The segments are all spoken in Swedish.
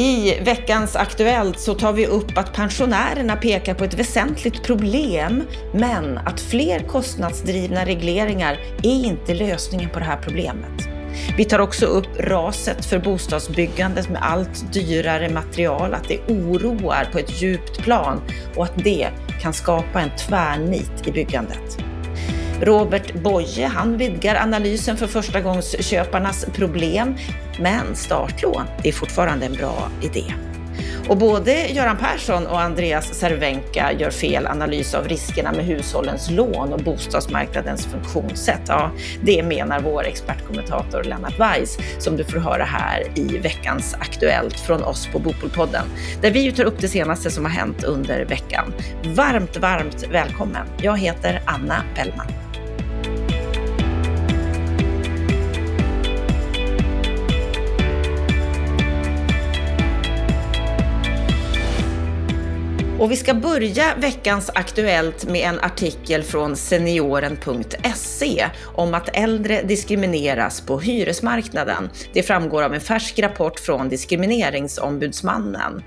I veckans Aktuellt så tar vi upp att pensionärerna pekar på ett väsentligt problem, men att fler kostnadsdrivna regleringar är inte lösningen på det här problemet. Vi tar också upp raset för bostadsbyggandet med allt dyrare material, att det oroar på ett djupt plan och att det kan skapa en tvärnit i byggandet. Robert Boye, han vidgar analysen för förstagångsköparnas problem, men startlån, det är fortfarande en bra idé. Och både Göran Persson och Andreas Cervenka gör fel analys av riskerna med hushållens lån och bostadsmarknadens funktionssätt. Ja, det menar vår expertkommentator Lennart Weiss, som du får höra här i veckans Aktuellt från oss på Bopolpodden, där vi tar upp det senaste som har hänt under veckan. Varmt, varmt välkommen. Jag heter Anna Bellman. Mm. Och vi ska börja veckans Aktuellt med en artikel från senioren.se om att äldre diskrimineras på hyresmarknaden. Det framgår av en färsk rapport från Diskrimineringsombudsmannen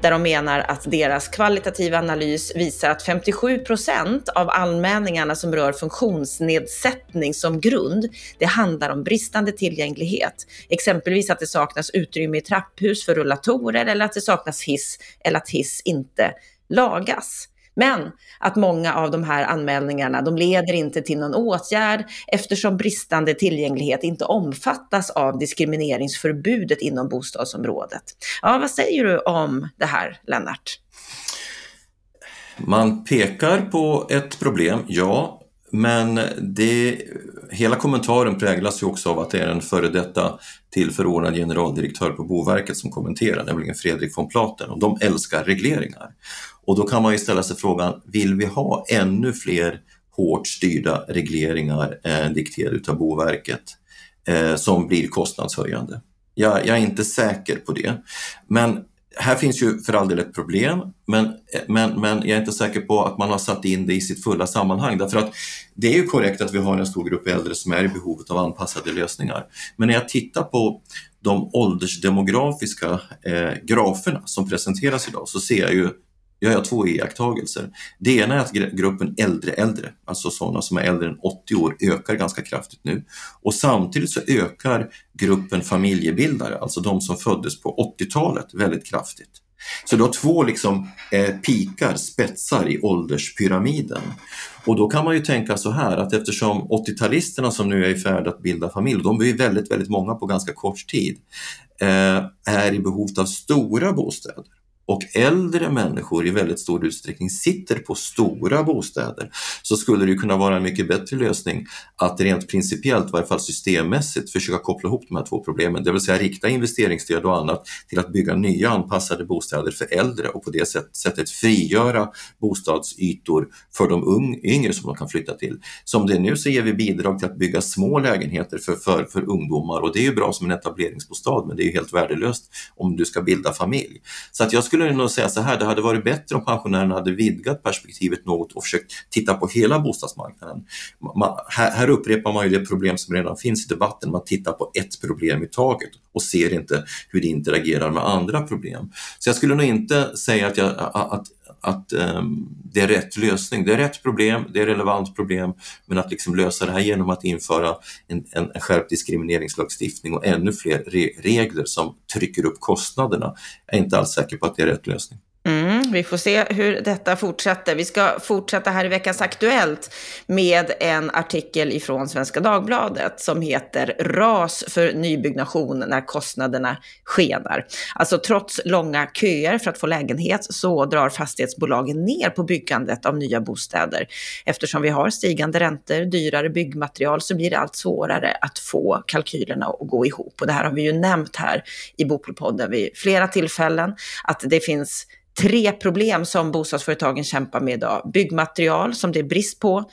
där de menar att deras kvalitativa analys visar att 57 procent av anmälningarna som rör funktionsnedsättning som grund, det handlar om bristande tillgänglighet. Exempelvis att det saknas utrymme i trapphus för rullatorer eller att det saknas hiss eller att hiss inte lagas. Men att många av de här anmälningarna, de leder inte till någon åtgärd eftersom bristande tillgänglighet inte omfattas av diskrimineringsförbudet inom bostadsområdet. Ja, vad säger du om det här, Lennart? Man pekar på ett problem, ja, men det, hela kommentaren präglas ju också av att det är en före detta tillförordnad generaldirektör på Boverket som kommenterar, nämligen Fredrik von Platen, och de älskar regleringar. Och då kan man ju ställa sig frågan, vill vi ha ännu fler hårt styrda regleringar eh, dikterade av Boverket eh, som blir kostnadshöjande? Jag, jag, är inte säker på det. Men här finns ju för all del ett problem, men, men, men jag är inte säker på att man har satt in det i sitt fulla sammanhang. Därför att det är ju korrekt att vi har en stor grupp äldre som är i behovet av anpassade lösningar. Men när jag tittar på de åldersdemografiska eh, graferna som presenteras idag så ser jag ju jag två iakttagelser. Det ena är att gruppen äldre äldre, alltså sådana som är äldre än 80 år, ökar ganska kraftigt nu. Och samtidigt så ökar gruppen familjebildare, alltså de som föddes på 80-talet, väldigt kraftigt. Så du har två liksom, eh, pikar, spetsar i ålderspyramiden. Och då kan man ju tänka så här att eftersom 80-talisterna som nu är i färd att bilda familj, de blir väldigt, väldigt många på ganska kort tid, eh, är i behov av stora bostäder och äldre människor i väldigt stor utsträckning sitter på stora bostäder så skulle det kunna vara en mycket bättre lösning att rent principiellt, i varje fall systemmässigt, försöka koppla ihop de här två problemen, det vill säga rikta investeringsstöd och annat till att bygga nya anpassade bostäder för äldre och på det sättet frigöra bostadsytor för de yngre som de kan flytta till. Som det är nu så ger vi bidrag till att bygga små lägenheter för, för, för ungdomar och det är ju bra som en etableringsbostad men det är ju helt värdelöst om du ska bilda familj. Så att jag skulle skulle nog säga så här, det hade varit bättre om pensionärerna hade vidgat perspektivet något och försökt titta på hela bostadsmarknaden. Man, här, här, upprepar man ju det problem som redan finns i debatten, man tittar på ett problem i taget och ser inte hur det interagerar med andra problem. Så jag skulle nog inte säga att, jag, att att um, det är rätt lösning. Det är rätt problem, det är relevant problem, men att liksom lösa det här genom att införa en, en, en skärpt diskrimineringslagstiftning och ännu fler re regler som trycker upp kostnaderna, jag är inte alls säker på att det är rätt lösning. Vi får se hur detta fortsätter. Vi ska fortsätta här i veckans Aktuellt med en artikel ifrån Svenska Dagbladet som heter Ras för nybyggnation när kostnaderna skenar. Alltså trots långa köer för att få lägenhet så drar fastighetsbolagen ner på byggandet av nya bostäder. Eftersom vi har stigande räntor, dyrare byggmaterial så blir det allt svårare att få kalkylerna att gå ihop. Och det här har vi ju nämnt här i Bopolpodden vid flera tillfällen, att det finns tre problem som bostadsföretagen kämpar med idag. Byggmaterial som det är brist på,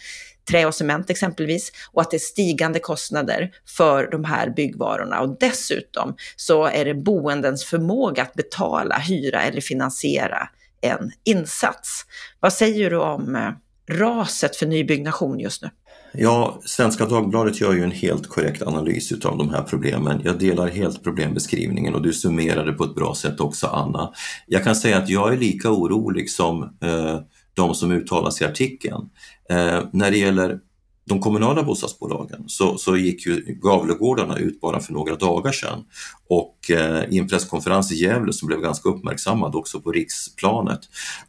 trä och cement exempelvis, och att det är stigande kostnader för de här byggvarorna. Och dessutom så är det boendens förmåga att betala, hyra eller finansiera en insats. Vad säger du om eh, raset för nybyggnation just nu? Ja, Svenska Dagbladet gör ju en helt korrekt analys utav de här problemen. Jag delar helt problembeskrivningen och du summerade på ett bra sätt också Anna. Jag kan säga att jag är lika orolig som eh, de som uttalas i artikeln. Eh, när det gäller de kommunala bostadsbolagen så, så gick ju Gavlegårdarna ut bara för några dagar sedan och eh, i en presskonferens i Gävle som blev ganska uppmärksammad också på riksplanet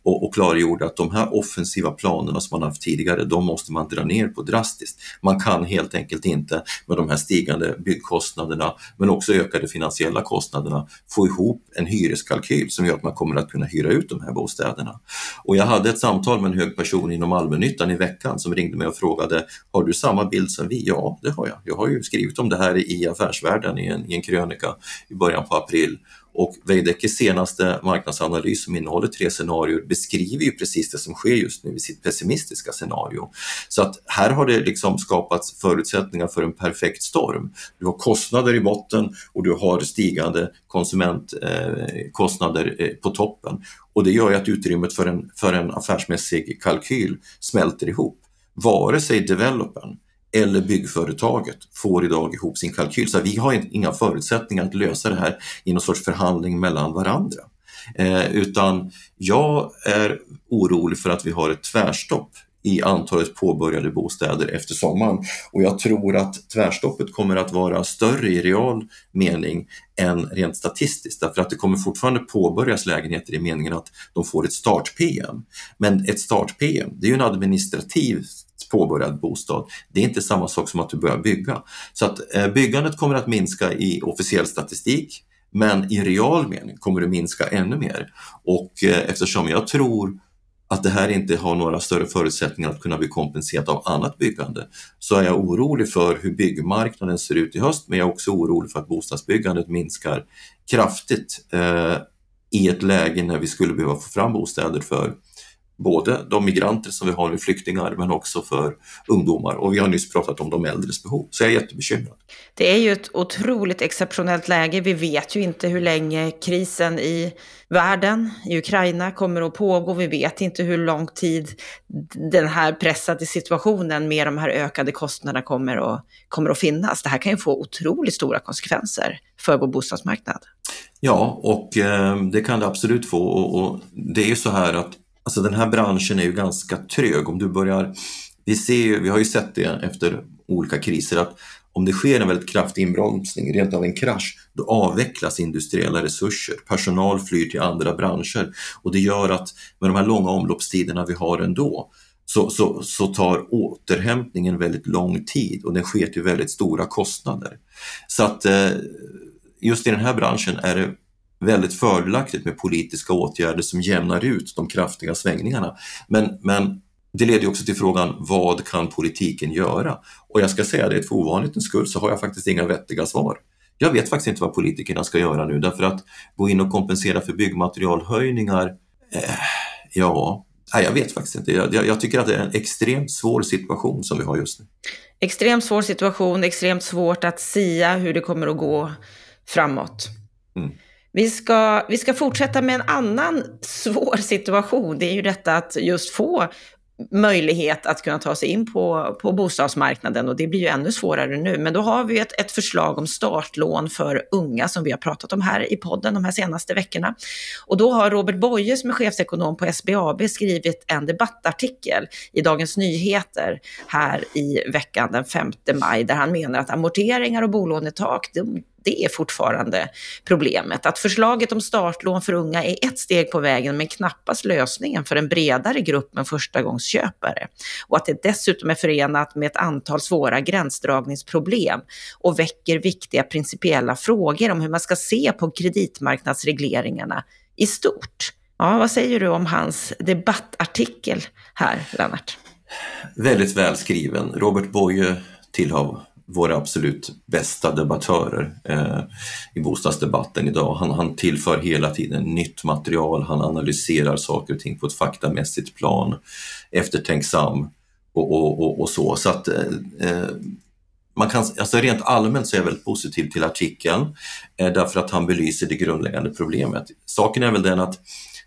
och, och klargjorde att de här offensiva planerna som man haft tidigare, de måste man dra ner på drastiskt. Man kan helt enkelt inte med de här stigande byggkostnaderna men också ökade finansiella kostnaderna få ihop en hyreskalkyl som gör att man kommer att kunna hyra ut de här bostäderna. Och jag hade ett samtal med en hög person inom allmännyttan i veckan som ringde mig och frågade har du samma bild som vi? Ja, det har jag. Jag har ju skrivit om det här i Affärsvärlden i en, i en krönika i början på april. Och Veidekkes senaste marknadsanalys som innehåller tre scenarier beskriver ju precis det som sker just nu i sitt pessimistiska scenario. Så att här har det liksom skapats förutsättningar för en perfekt storm. Du har kostnader i botten och du har stigande konsumentkostnader eh, eh, på toppen. Och det gör ju att utrymmet för en, för en affärsmässig kalkyl smälter ihop vare sig developern eller byggföretaget får idag ihop sin kalkyl. Så vi har inga förutsättningar att lösa det här i någon sorts förhandling mellan varandra. Eh, utan jag är orolig för att vi har ett tvärstopp i antalet påbörjade bostäder efter sommaren. Och jag tror att tvärstoppet kommer att vara större i real mening än rent statistiskt därför att det kommer fortfarande påbörjas lägenheter i meningen att de får ett start-PM. Men ett start-PM, det är ju en administrativ påbörjad bostad. Det är inte samma sak som att du börjar bygga. Så att eh, byggandet kommer att minska i officiell statistik men i real mening kommer det minska ännu mer. Och eh, eftersom jag tror att det här inte har några större förutsättningar att kunna bli kompenserat av annat byggande så är jag orolig för hur byggmarknaden ser ut i höst men jag är också orolig för att bostadsbyggandet minskar kraftigt eh, i ett läge när vi skulle behöva få fram bostäder för både de migranter som vi har nu, flyktingar, men också för ungdomar. Och vi har nyss pratat om de äldres behov, så jag är jättebekymrad. Det är ju ett otroligt exceptionellt läge. Vi vet ju inte hur länge krisen i världen, i Ukraina, kommer att pågå. Vi vet inte hur lång tid den här pressade situationen med de här ökade kostnaderna kommer att, kommer att finnas. Det här kan ju få otroligt stora konsekvenser för vår bostadsmarknad. Ja, och eh, det kan det absolut få. Och, och det är ju så här att Alltså den här branschen är ju ganska trög. Om du börjar, vi, ser, vi har ju sett det efter olika kriser att om det sker en väldigt kraftig inbromsning, rent av en krasch, då avvecklas industriella resurser. Personal flyr till andra branscher och det gör att med de här långa omloppstiderna vi har ändå så, så, så tar återhämtningen väldigt lång tid och den sker till väldigt stora kostnader. Så att eh, just i den här branschen är det väldigt fördelaktigt med politiska åtgärder som jämnar ut de kraftiga svängningarna. Men, men det leder också till frågan, vad kan politiken göra? Och jag ska säga det, för ovanlighetens skull så har jag faktiskt inga vettiga svar. Jag vet faktiskt inte vad politikerna ska göra nu därför att gå in och kompensera för byggmaterialhöjningar, eh, ja, nej, jag vet faktiskt inte. Jag, jag, jag, tycker att det är en extremt svår situation som vi har just nu. Extremt svår situation, extremt svårt att sia hur det kommer att gå framåt. Mm. Vi ska, vi ska fortsätta med en annan svår situation. Det är ju detta att just få möjlighet att kunna ta sig in på, på bostadsmarknaden och det blir ju ännu svårare nu. Men då har vi ett, ett förslag om startlån för unga som vi har pratat om här i podden de här senaste veckorna. Och då har Robert Boye som är chefsekonom på SBAB skrivit en debattartikel i Dagens Nyheter här i veckan den 5 maj där han menar att amorteringar och bolånetak, de, det är fortfarande problemet. Att förslaget om startlån för unga är ett steg på vägen men knappast lösningen för en bredare grupp med förstagångsköpare. Och att det dessutom är förenat med ett antal svåra gränsdragningsproblem och väcker viktiga principiella frågor om hur man ska se på kreditmarknadsregleringarna i stort. Ja, vad säger du om hans debattartikel här, Lennart? Väldigt välskriven. Robert Boye tillhör våra absolut bästa debattörer eh, i bostadsdebatten idag. Han, han tillför hela tiden nytt material, han analyserar saker och ting på ett faktamässigt plan, eftertänksam och, och, och, och så. så att, eh, eh, man kan, alltså rent allmänt så är jag väldigt positiv till artikeln eh, därför att han belyser det grundläggande problemet. Saken är väl den att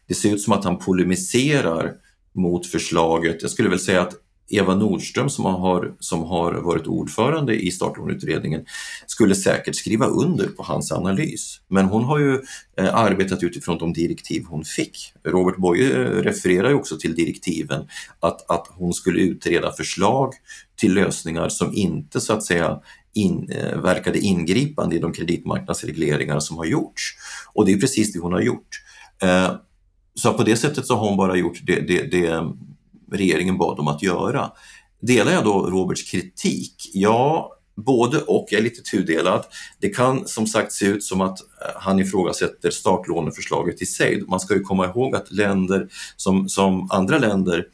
det ser ut som att han polemiserar mot förslaget. Jag skulle väl säga att Eva Nordström som har, som har varit ordförande i startlåneutredningen skulle säkert skriva under på hans analys. Men hon har ju eh, arbetat utifrån de direktiv hon fick. Robert Boye eh, refererar ju också till direktiven att, att hon skulle utreda förslag till lösningar som inte så att säga in, eh, verkade ingripande i de kreditmarknadsregleringar som har gjorts. Och det är precis det hon har gjort. Eh, så på det sättet så har hon bara gjort det, det, det regeringen bad dem att göra. Delar jag då Roberts kritik? Ja, både och. Jag är lite tudelad. Det kan som sagt se ut som att eh, han ifrågasätter startlåneförslaget i sig. Man ska ju komma ihåg att länder som, som andra länder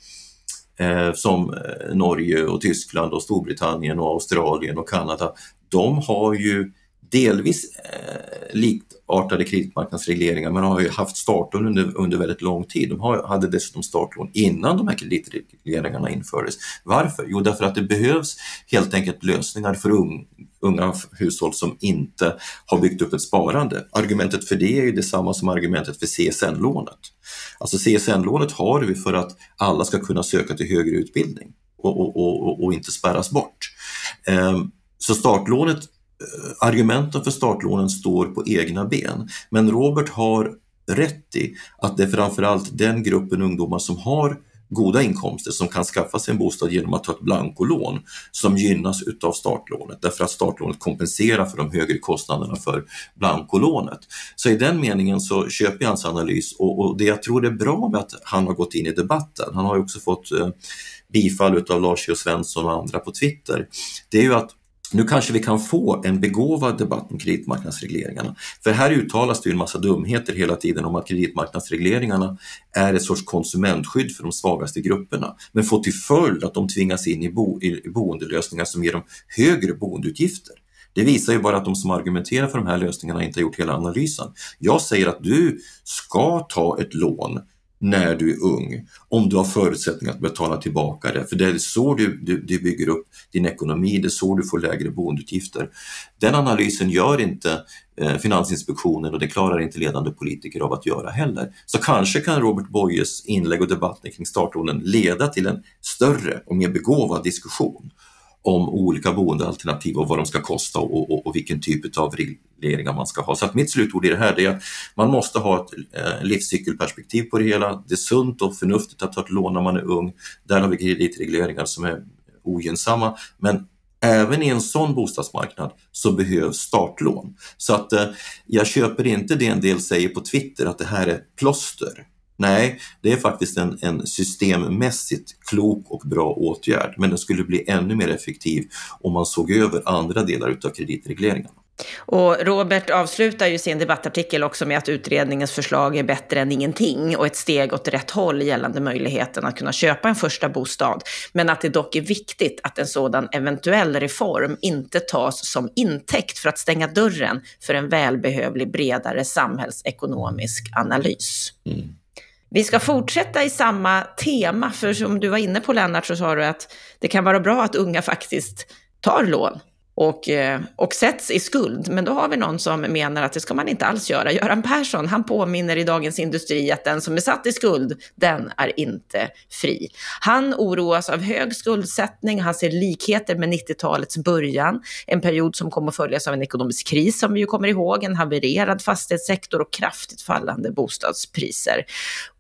eh, som eh, Norge och Tyskland och Storbritannien och Australien och Kanada, de har ju delvis eh, likartade kreditmarknadsregleringar men har ju haft startlån under, under väldigt lång tid. De har, hade dessutom startlån innan de här kreditregleringarna infördes. Varför? Jo, därför att det behövs helt enkelt lösningar för un, unga hushåll som inte har byggt upp ett sparande. Argumentet för det är ju detsamma som argumentet för CSN-lånet. Alltså CSN-lånet har vi för att alla ska kunna söka till högre utbildning och, och, och, och inte spärras bort. Eh, så startlånet argumenten för startlånen står på egna ben. Men Robert har rätt i att det är framförallt den gruppen ungdomar som har goda inkomster som kan skaffa sig en bostad genom att ta ett blankolån som gynnas utav startlånet därför att startlånet kompenserar för de högre kostnaderna för blankolånet. Så i den meningen så köper jag hans analys och, och det jag tror är bra med att han har gått in i debatten, han har ju också fått eh, bifall utav Lars E. Svensson och andra på Twitter, det är ju att nu kanske vi kan få en begåvad debatt om kreditmarknadsregleringarna. För här uttalas det ju en massa dumheter hela tiden om att kreditmarknadsregleringarna är ett sorts konsumentskydd för de svagaste grupperna, men får till följd att de tvingas in i, bo, i boendelösningar som ger dem högre boendeutgifter. Det visar ju bara att de som argumenterar för de här lösningarna inte har gjort hela analysen. Jag säger att du ska ta ett lån när du är ung, om du har förutsättningar att betala tillbaka det. För det är så du, du, du bygger upp din ekonomi, det är så du får lägre boendeutgifter. Den analysen gör inte eh, Finansinspektionen och det klarar inte ledande politiker av att göra heller. Så kanske kan Robert Boyes inlägg och debatten kring startlånen leda till en större och mer begåvad diskussion om olika boendealternativ och vad de ska kosta och, och, och, vilken typ av regleringar man ska ha. Så att mitt slutord i det här är att man måste ha ett eh, livscykelperspektiv på det hela. Det är sunt och förnuftigt att ta ett lån när man är ung. Där har vi kreditregleringar som är ogynnsamma. Men även i en sån bostadsmarknad så behövs startlån. Så att eh, jag köper inte det en del säger på Twitter att det här är plåster. Nej, det är faktiskt en, en systemmässigt klok och bra åtgärd, men den skulle bli ännu mer effektiv om man såg över andra delar utav kreditregleringarna. Och Robert avslutar ju sin debattartikel också med att utredningens förslag är bättre än ingenting och ett steg åt rätt håll gällande möjligheten att kunna köpa en första bostad. Men att det dock är viktigt att en sådan eventuell reform inte tas som intäkt för att stänga dörren för en välbehövlig bredare samhällsekonomisk analys. Mm. Vi ska fortsätta i samma tema, för som du var inne på Lennart så sa du att det kan vara bra att unga faktiskt tar lån och, eh, och sätts i skuld. Men då har vi någon som menar att det ska man inte alls göra. Göran Persson, han påminner i Dagens Industri att den som är satt i skuld, den är inte fri. Han oroas av hög skuldsättning, han ser likheter med 90-talets början, en period som kommer att följas av en ekonomisk kris som vi ju kommer ihåg, en havererad fastighetssektor och kraftigt fallande bostadspriser.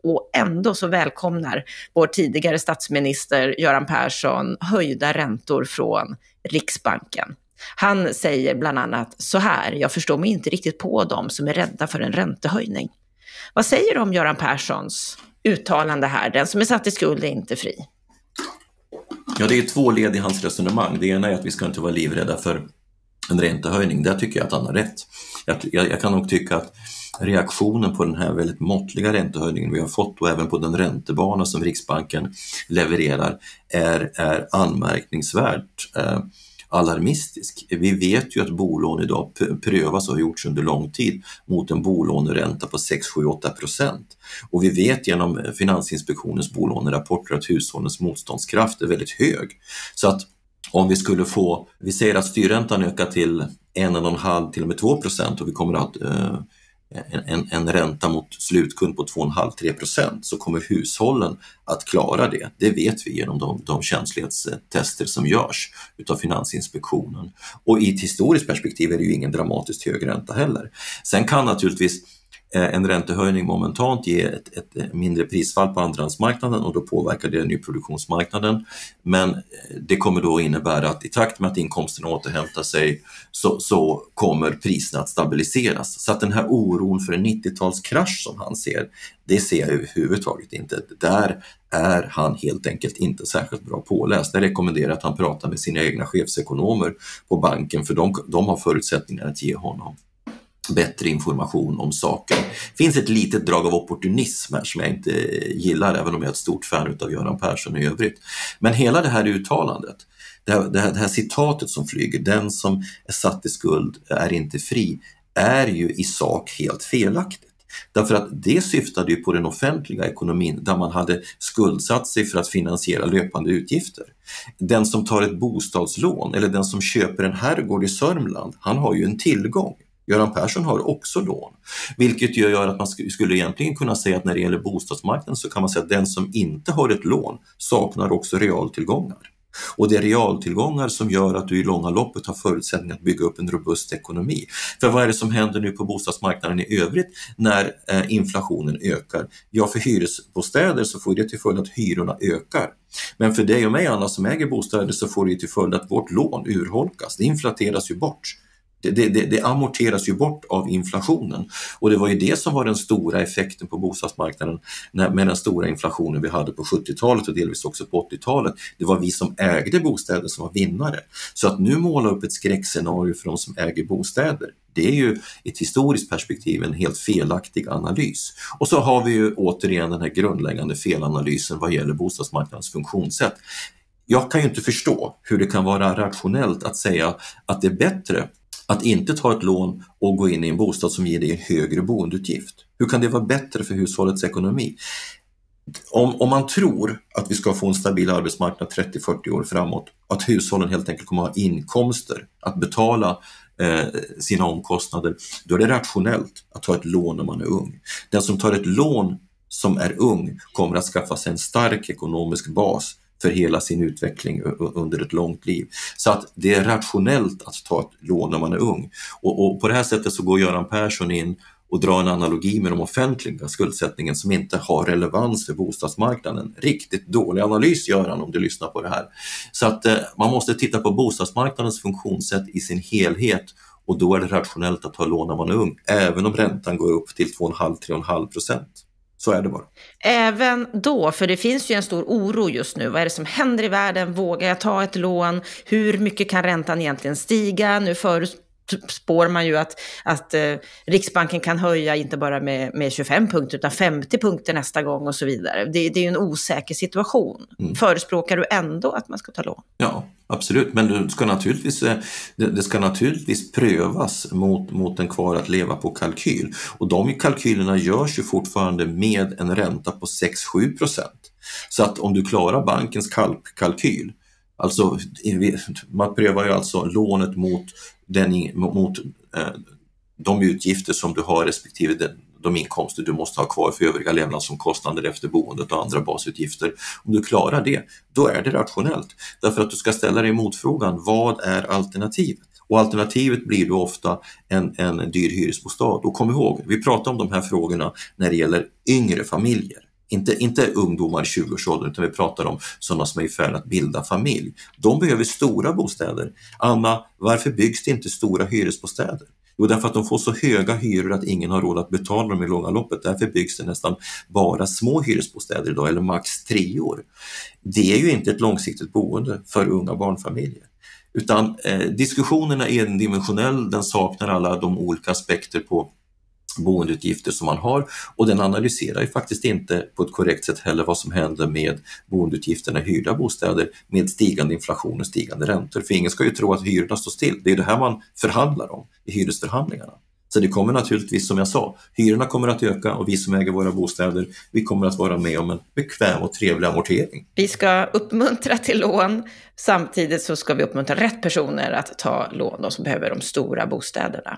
Och ändå så välkomnar vår tidigare statsminister Göran Persson höjda räntor från Riksbanken. Han säger bland annat så här, jag förstår mig inte riktigt på dem som är rädda för en räntehöjning. Vad säger du om Göran Perssons uttalande här, den som är satt i skuld är inte fri? Ja, det är två led i hans resonemang. Det ena är att vi ska inte vara livrädda för en räntehöjning. Där tycker jag att han har rätt. Jag, jag, jag kan nog tycka att reaktionen på den här väldigt måttliga räntehöjningen vi har fått och även på den räntebana som Riksbanken levererar är, är anmärkningsvärt. Eh, Alarmistisk. Vi vet ju att bolån idag prövas och har gjorts under lång tid mot en bolåneränta på 6, 7, 8 procent. Och vi vet genom Finansinspektionens bolånerapporter att hushållens motståndskraft är väldigt hög. Så att om vi skulle få, vi säger att styrräntan ökar till 1,5 till och med 2 procent och vi kommer att eh, en, en, en ränta mot slutkund på 2,5-3 procent så kommer hushållen att klara det. Det vet vi genom de, de känslighetstester som görs utav Finansinspektionen. Och i ett historiskt perspektiv är det ju ingen dramatiskt hög ränta heller. Sen kan naturligtvis Eh, en räntehöjning momentant ger ett, ett, eh, mindre prisfall på andrahandsmarknaden och då påverkar det nyproduktionsmarknaden. Men eh, det kommer då innebära att i takt med att inkomsterna återhämtar sig så, så kommer priserna att stabiliseras. Så att den här oron för en 90-talskrasch som han ser, det ser jag överhuvudtaget inte. Där är han helt enkelt inte särskilt bra påläst. Jag rekommenderar att han pratar med sina egna chefsekonomer på banken för de, de har förutsättningar att ge honom bättre information om saken. Det finns ett litet drag av opportunism här som jag inte gillar, även om jag är ett stort fan av Göran Persson i övrigt. Men hela det här uttalandet, det här, det här, det här citatet som flyger, den som är satt i skuld är inte fri, är ju i sak helt felaktigt. Därför att det syftade ju på den offentliga ekonomin där man hade skuldsatt sig för att finansiera löpande utgifter. Den som tar ett bostadslån eller den som köper en herrgård i Sörmland, han har ju en tillgång. Göran Persson har också lån, vilket gör att man skulle egentligen kunna säga att när det gäller bostadsmarknaden så kan man säga att den som inte har ett lån saknar också realtillgångar. Och det är realtillgångar som gör att du i långa loppet har förutsättning att bygga upp en robust ekonomi. För vad är det som händer nu på bostadsmarknaden i övrigt när eh, inflationen ökar? Ja, för hyresbostäder så får det till följd att hyrorna ökar. Men för dig och mig, Anna, som äger bostäder så får det till följd att vårt lån urholkas. Det inflateras ju bort. Det, det, det, amorteras ju bort av inflationen och det var ju det som var den stora effekten på bostadsmarknaden med den stora inflationen vi hade på 70-talet och delvis också på 80-talet. Det var vi som ägde bostäder som var vinnare. Så att nu måla upp ett skräckscenario för de som äger bostäder, det är ju ett historiskt perspektiv en helt felaktig analys. Och så har vi ju återigen den här grundläggande felanalysen vad gäller bostadsmarknadens funktionssätt. Jag kan ju inte förstå hur det kan vara rationellt att säga att det är bättre att inte ta ett lån och gå in i en bostad som ger dig en högre boendeutgift. Hur kan det vara bättre för hushållets ekonomi? Om, om man tror att vi ska få en stabil arbetsmarknad 30-40 år framåt, att hushållen helt enkelt kommer att ha inkomster att betala eh, sina omkostnader, då är det rationellt att ta ett lån när man är ung. Den som tar ett lån som är ung kommer att skaffa sig en stark ekonomisk bas för hela sin utveckling under ett långt liv. Så att det är rationellt att ta ett lån när man är ung. Och, och på det här sättet så går Göran Persson in och drar en analogi med de offentliga skuldsättningen som inte har relevans för bostadsmarknaden. Riktigt dålig analys gör han om du lyssnar på det här. Så att eh, man måste titta på bostadsmarknadens funktionssätt i sin helhet och då är det rationellt att ta lån när man är ung, även om räntan går upp till 2,5-3,5 procent. Så är det bara. Även då, för det finns ju en stor oro just nu. Vad är det som händer i världen? Vågar jag ta ett lån? Hur mycket kan räntan egentligen stiga? Nu förutspår man ju att, att eh, Riksbanken kan höja inte bara med, med 25 punkter utan 50 punkter nästa gång och så vidare. Det, det är ju en osäker situation. Mm. Förespråkar du ändå att man ska ta lån? Ja, Absolut, men det ska naturligtvis, eh, det ska naturligtvis prövas mot, mot en kvar att leva på kalkyl. Och de kalkylerna görs ju fortfarande med en ränta på 6-7 procent. Så att om du klarar bankens kalkyl, alltså man prövar ju alltså lånet mot, den, mot eh, de utgifter som du har respektive den, de inkomster du måste ha kvar för övriga levnadsomkostnader efter boendet och andra basutgifter. Om du klarar det, då är det rationellt. Därför att du ska ställa dig motfrågan, vad är alternativet? Och alternativet blir då ofta en, en dyr hyresbostad. Och kom ihåg, vi pratar om de här frågorna när det gäller yngre familjer. Inte, inte ungdomar i 20-årsåldern utan vi pratar om sådana som är i färd att bilda familj. De behöver stora bostäder. Anna, varför byggs det inte stora hyresbostäder? Jo, därför att de får så höga hyror att ingen har råd att betala dem i långa loppet. Därför byggs det nästan bara små hyresbostäder idag, eller max treor. Det är ju inte ett långsiktigt boende för unga barnfamiljer. Utan eh, diskussionerna är endimensionell, den saknar alla de olika aspekter på boendeutgifter som man har och den analyserar ju faktiskt inte på ett korrekt sätt heller vad som händer med boendeutgifterna i hyrda bostäder med stigande inflation och stigande räntor. För ingen ska ju tro att hyrorna står still. Det är det här man förhandlar om i hyresförhandlingarna. Så det kommer naturligtvis, som jag sa, hyrorna kommer att öka och vi som äger våra bostäder, vi kommer att vara med om en bekväm och trevlig amortering. Vi ska uppmuntra till lån, samtidigt så ska vi uppmuntra rätt personer att ta lån, de som behöver de stora bostäderna.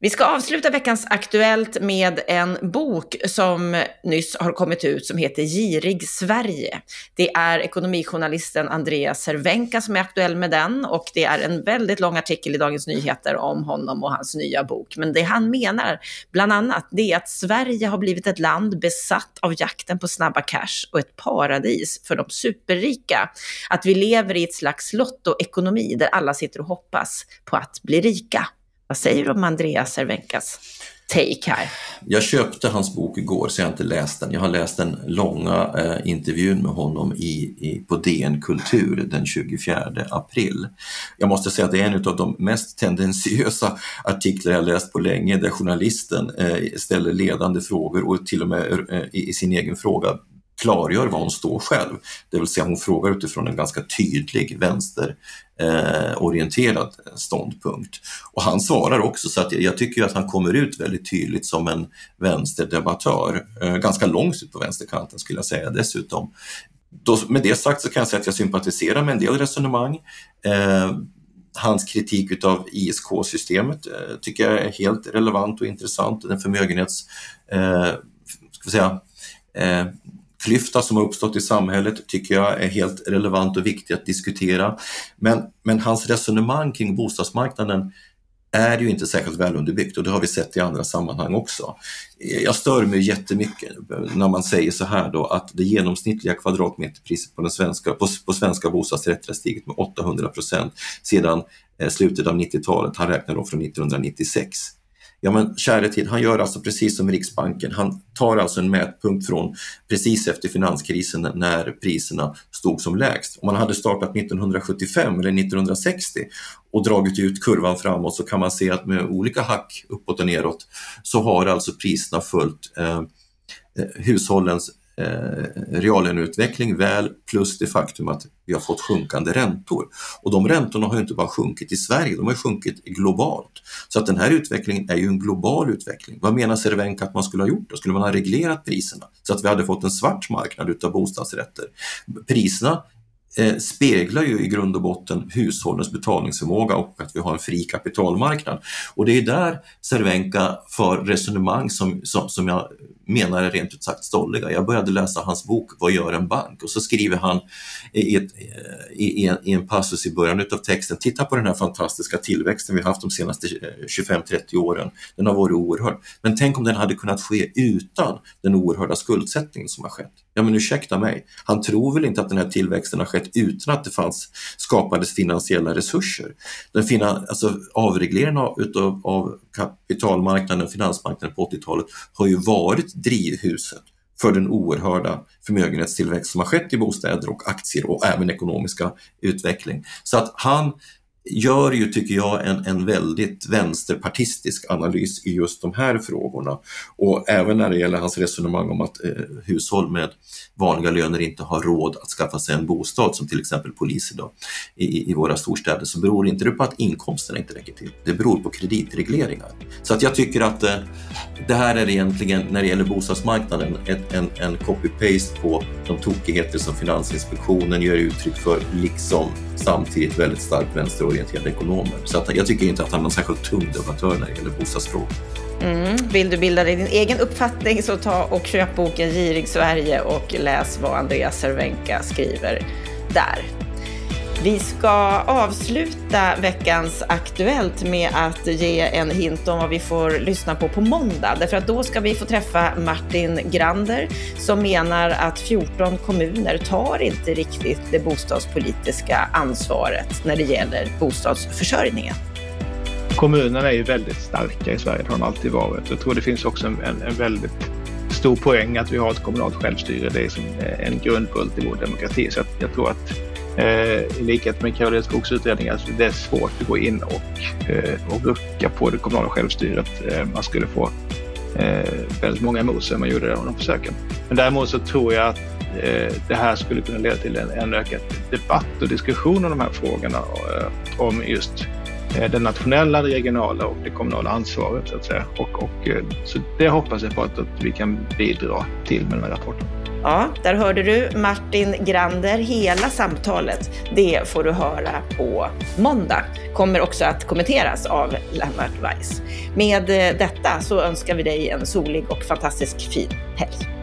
Vi ska avsluta veckans Aktuellt med en bok som nyss har kommit ut som heter Girig Sverige. Det är ekonomijournalisten Andreas Cervenka som är aktuell med den och det är en väldigt lång artikel i Dagens Nyheter om honom och hans nya bok. Men det han menar, bland annat, det är att Sverige har blivit ett land besatt av jakten på snabba cash och ett paradis för de superrika. Att vi lever i ett slags lottoekonomi där alla sitter och hoppas på att bli rika. Vad säger du om Andreas Cervenkas take här? Jag köpte hans bok igår så jag har inte läst den. Jag har läst den långa eh, intervjun med honom i, i, på DN Kultur den 24 april. Jag måste säga att det är en av de mest tendentiösa artiklar jag läst på länge där journalisten eh, ställer ledande frågor och till och med eh, i, i sin egen fråga klargör var hon står själv. Det vill säga hon frågar utifrån en ganska tydlig vänsterorienterad eh, ståndpunkt. Och han svarar också så att jag tycker att han kommer ut väldigt tydligt som en vänsterdebattör. Eh, ganska långt ut på vänsterkanten skulle jag säga dessutom. Då, med det sagt så kan jag säga att jag sympatiserar med en del resonemang. Eh, hans kritik utav ISK-systemet eh, tycker jag är helt relevant och intressant. Den förmögenhets, eh, ska vi säga, eh, klyfta som har uppstått i samhället tycker jag är helt relevant och viktig att diskutera. Men, men hans resonemang kring bostadsmarknaden är ju inte särskilt väl underbyggt och det har vi sett i andra sammanhang också. Jag stör mig jättemycket när man säger så här då att det genomsnittliga kvadratmeterpriset på, den svenska, på, på svenska bostadsrätter har stigit med 800 procent sedan eh, slutet av 90-talet. Han räknar då från 1996. Ja men käre tid, han gör alltså precis som Riksbanken. Han tar alltså en mätpunkt från precis efter finanskrisen när priserna stod som lägst. Om man hade startat 1975 eller 1960 och dragit ut kurvan framåt så kan man se att med olika hack uppåt och neråt så har alltså priserna följt eh, eh hushållens eh, reallöneutveckling väl plus det faktum att vi har fått sjunkande räntor. Och de räntorna har ju inte bara sjunkit i Sverige, de har sjunkit globalt. Så att den här utvecklingen är ju en global utveckling. Vad menar Cervenka att man skulle ha gjort då? Skulle man ha reglerat priserna så att vi hade fått en svart marknad utav bostadsrätter? Priserna Eh, speglar ju i grund och botten hushållens betalningsförmåga och att vi har en fri kapitalmarknad. Och det är där Cervenka för resonemang som, som, som jag menar är rent ut sagt stolliga. Jag började läsa hans bok Vad gör en bank? Och så skriver han i, ett, eh, i, en, i en passus i början av texten, titta på den här fantastiska tillväxten vi haft de senaste eh, 25-30 åren. Den har varit oerhörd. Men tänk om den hade kunnat ske utan den oerhörda skuldsättningen som har skett. Ja men ursäkta mig, han tror väl inte att den här tillväxten har skett utan att det fanns, skapades finansiella resurser. Den fina, alltså avregleringen av, utav, av kapitalmarknaden, finansmarknaden på 80-talet har ju varit drivhuset för den oerhörda förmögenhetstillväxt som har skett i bostäder och aktier och även ekonomiska utveckling. Så att han gör ju, tycker jag, en, en väldigt vänsterpartistisk analys i just de här frågorna. Och även när det gäller hans resonemang om att eh, hushåll med vanliga löner inte har råd att skaffa sig en bostad, som till exempel poliser då, i, i våra storstäder, så beror inte det på att inkomsterna inte räcker till. Det beror på kreditregleringar. Så att jag tycker att eh, det här är egentligen, när det gäller bostadsmarknaden, ett, en, en copy-paste på de tokigheter som Finansinspektionen ger uttryck för, liksom samtidigt väldigt starkt vänsterorienterade ekonomer. Så att jag tycker inte att han är någon särskilt tung debattör när det gäller bostadsfrågor. Mm. Vill du bilda dig din egen uppfattning så ta och köp boken Girig Sverige och läs vad Andreas Cervenka skriver där. Vi ska avsluta veckans Aktuellt med att ge en hint om vad vi får lyssna på på måndag. Därför att då ska vi få träffa Martin Grander som menar att 14 kommuner tar inte riktigt det bostadspolitiska ansvaret när det gäller bostadsförsörjningen. Kommunerna är ju väldigt starka i Sverige, det har de alltid varit. Jag tror det finns också en, en väldigt stor poäng att vi har ett kommunalt självstyre. Det är som en grundbult i vår demokrati. Så jag tror att Eh, I likhet med Karolinska Skogs utredningar alltså, det är svårt att gå in och, eh, och rucka på det kommunala självstyret. Eh, man skulle få eh, väldigt många emot sig om man gjorde det de försöken. Men däremot så tror jag att eh, det här skulle kunna leda till en, en ökad debatt och diskussion om de här frågorna eh, om just eh, det nationella, det regionala och det kommunala ansvaret så att säga. Och, och, eh, så det hoppas jag på att, att vi kan bidra till med den här rapporten. Ja, där hörde du Martin Grander. Hela samtalet, det får du höra på måndag. Kommer också att kommenteras av Lennart Weiss. Med eh, detta så önskar vi dig en solig och fantastisk fin helg.